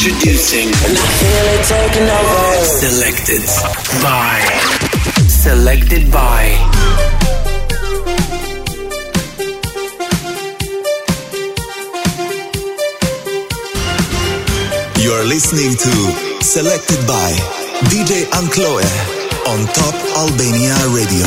Introducing. And I feel it taking over. Selected by. Selected by. You're listening to Selected by DJ Ankloe on Top Albania Radio.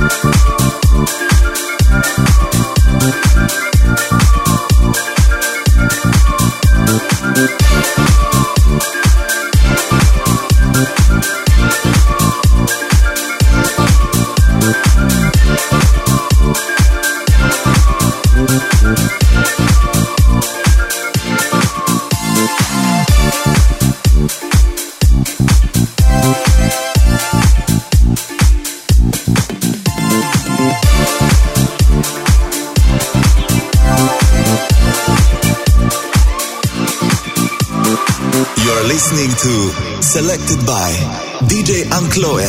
To Selected by DJ Ankloe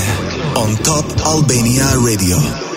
on Top Albania Radio.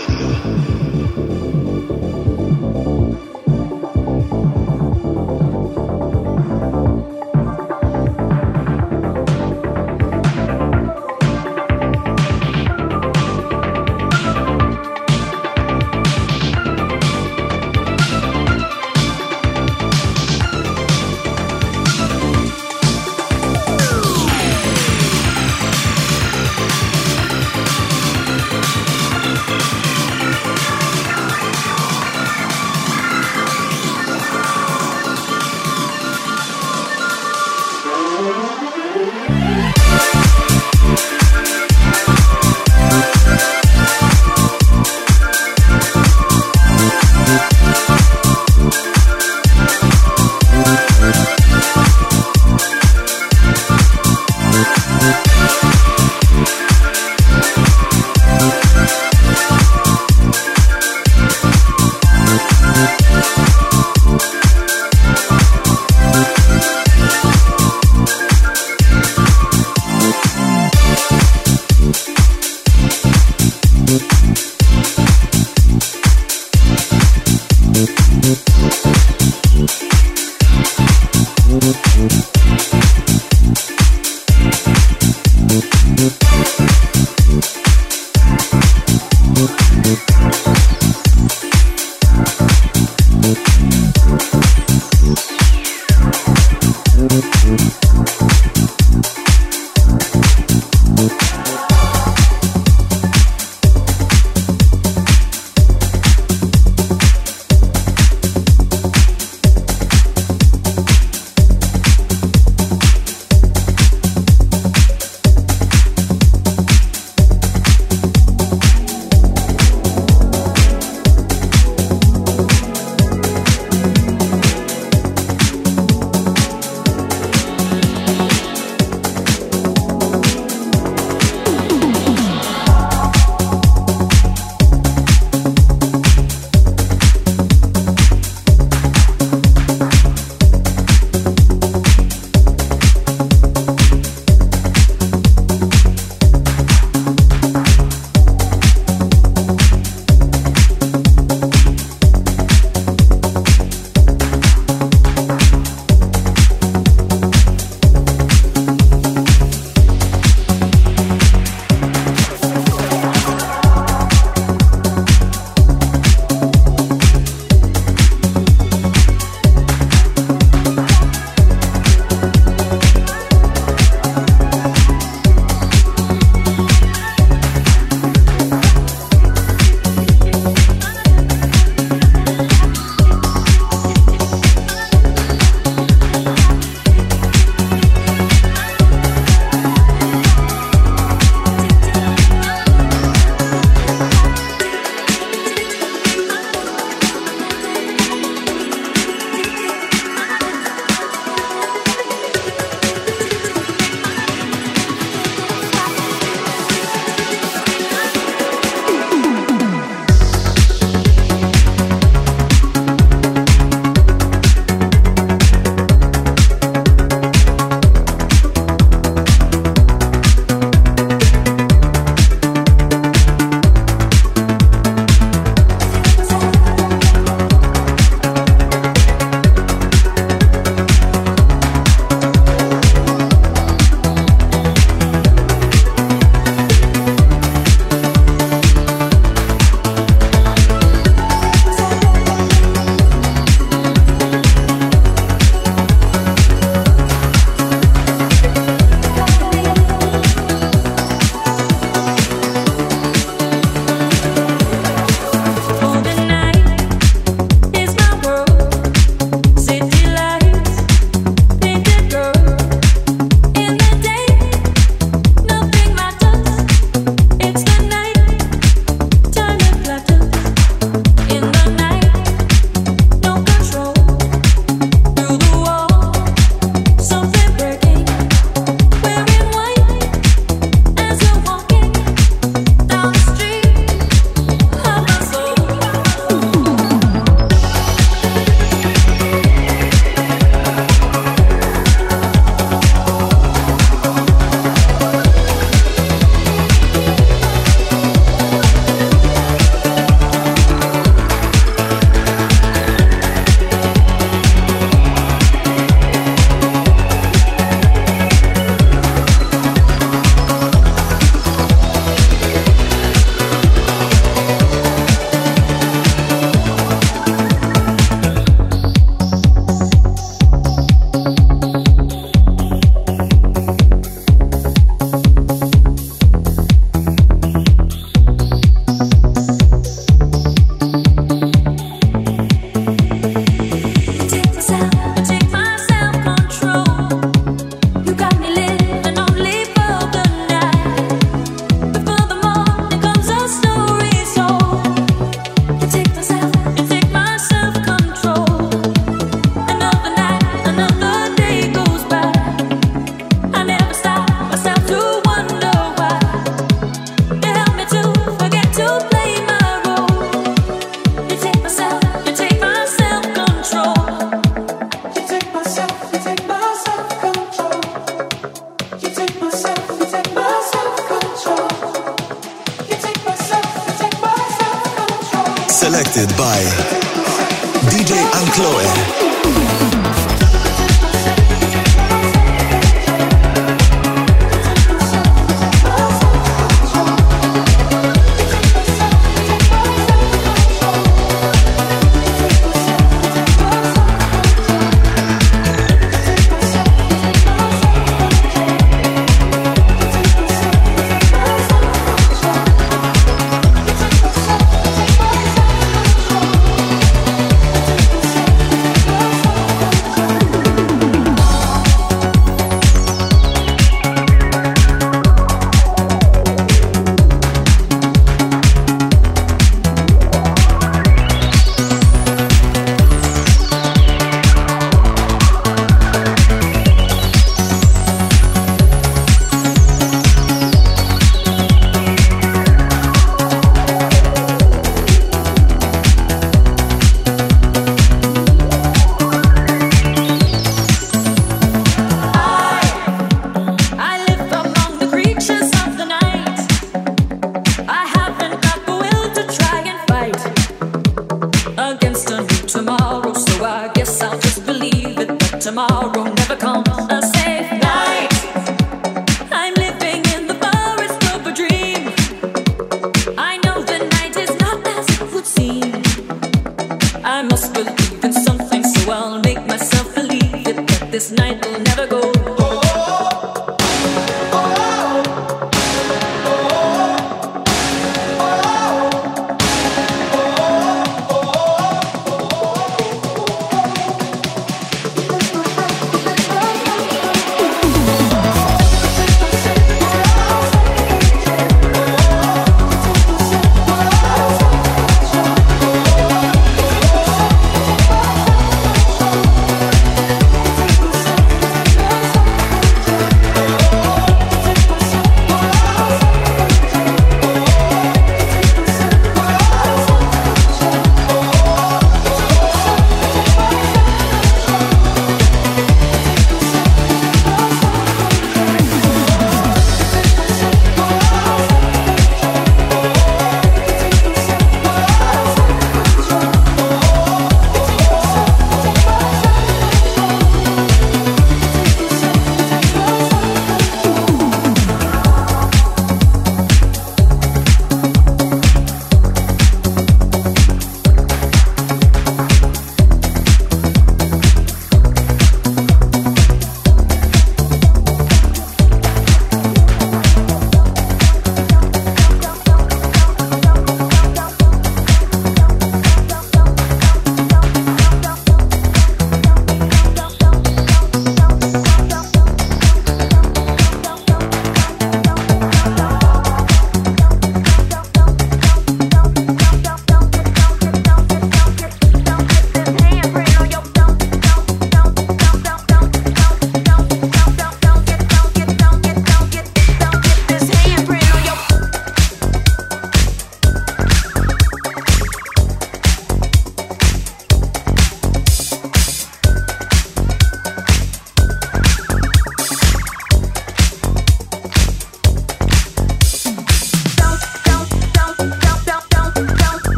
Selected by DJ Ankloe.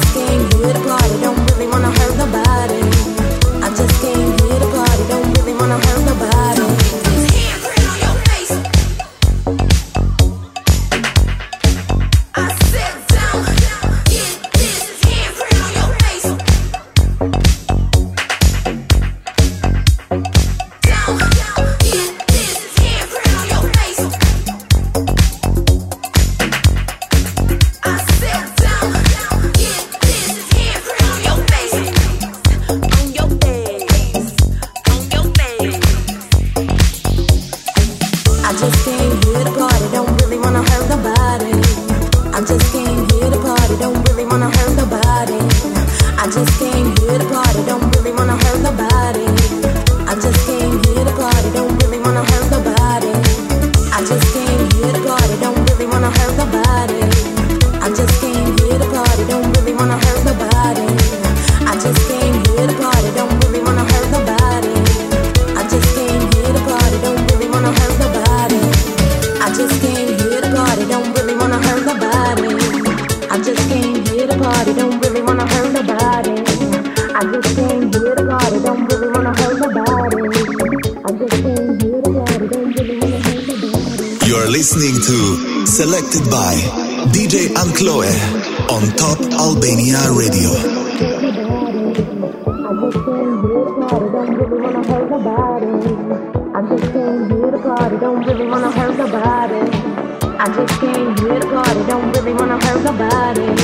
just wanna hurt nobody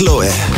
Chloe.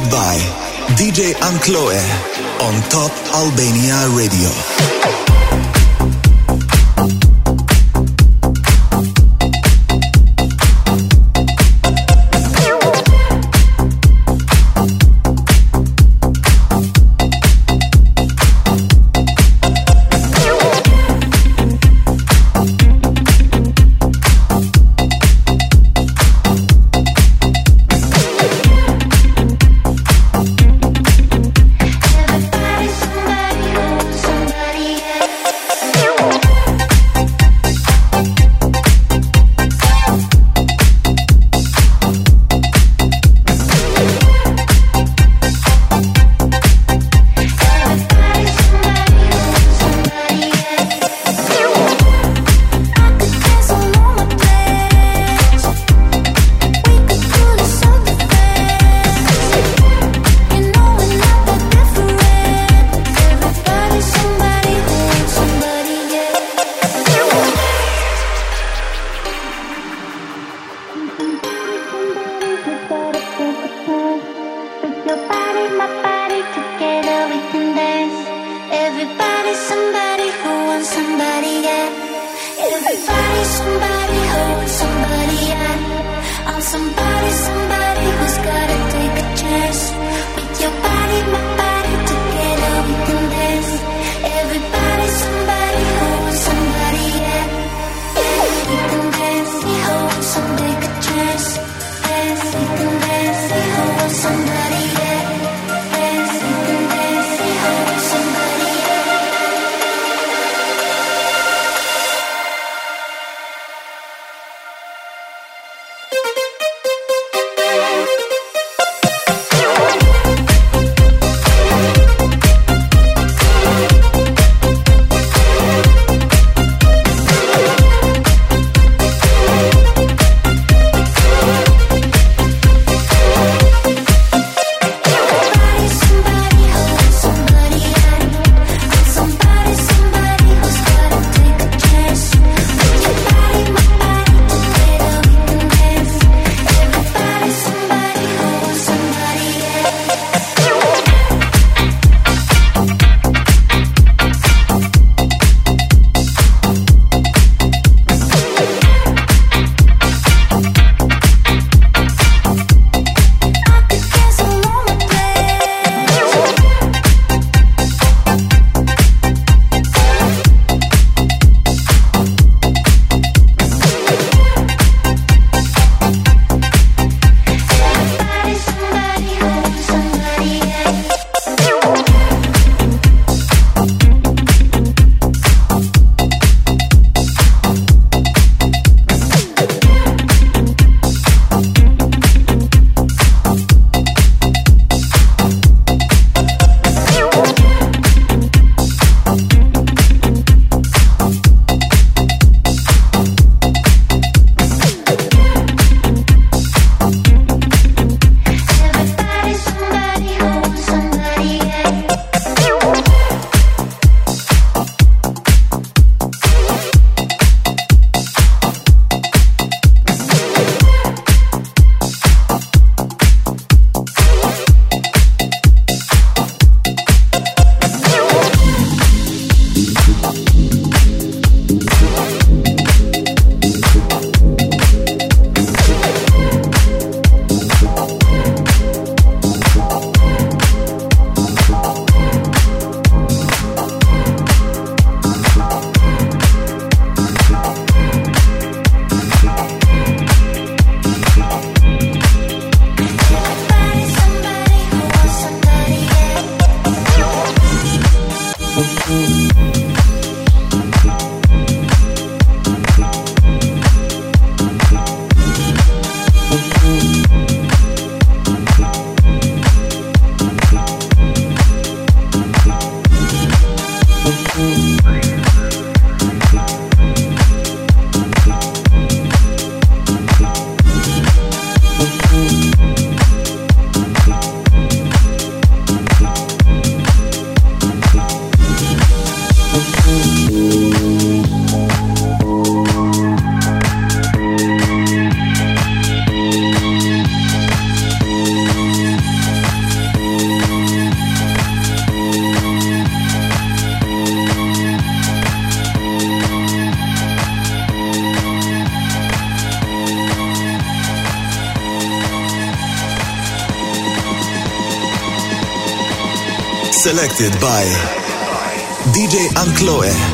By DJ Ankloe on Top Albania Radio. By DJ Ankloe.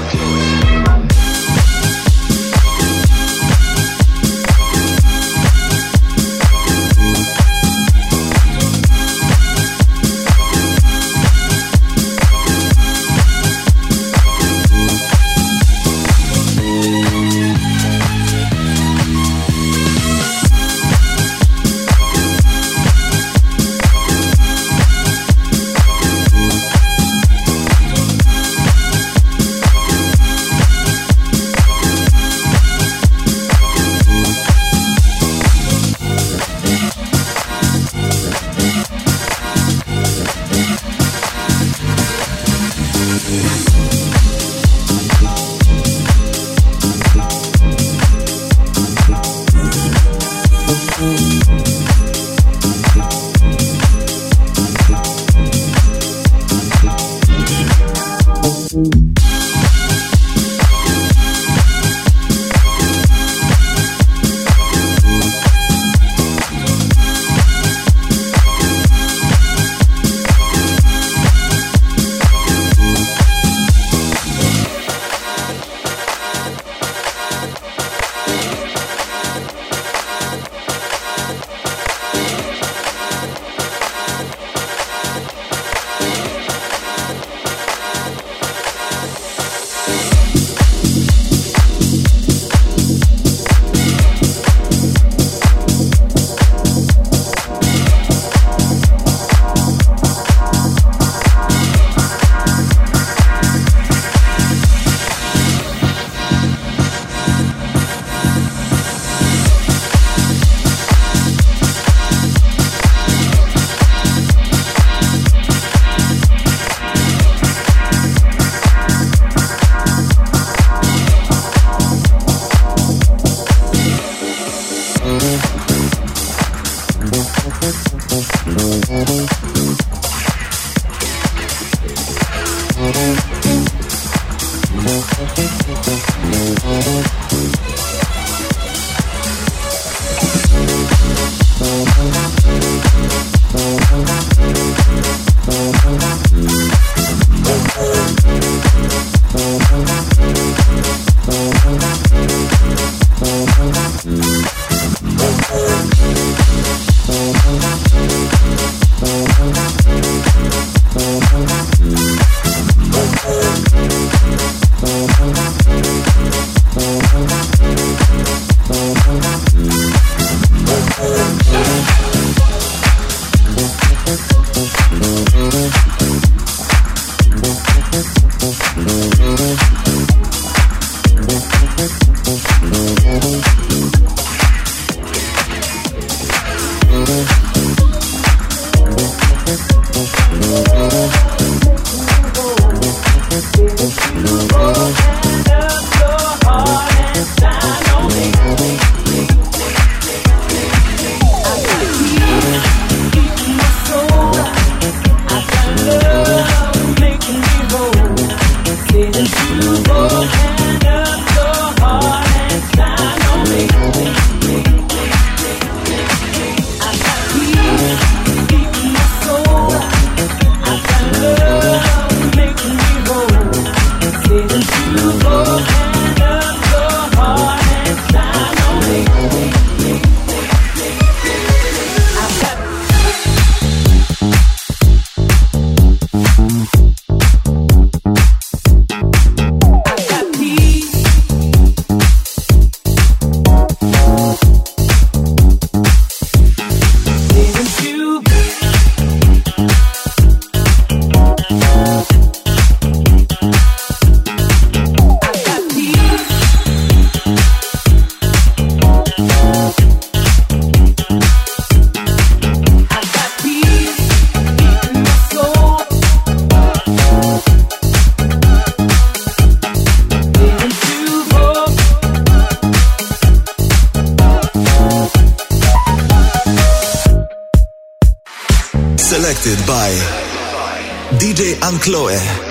DJ Ankloe.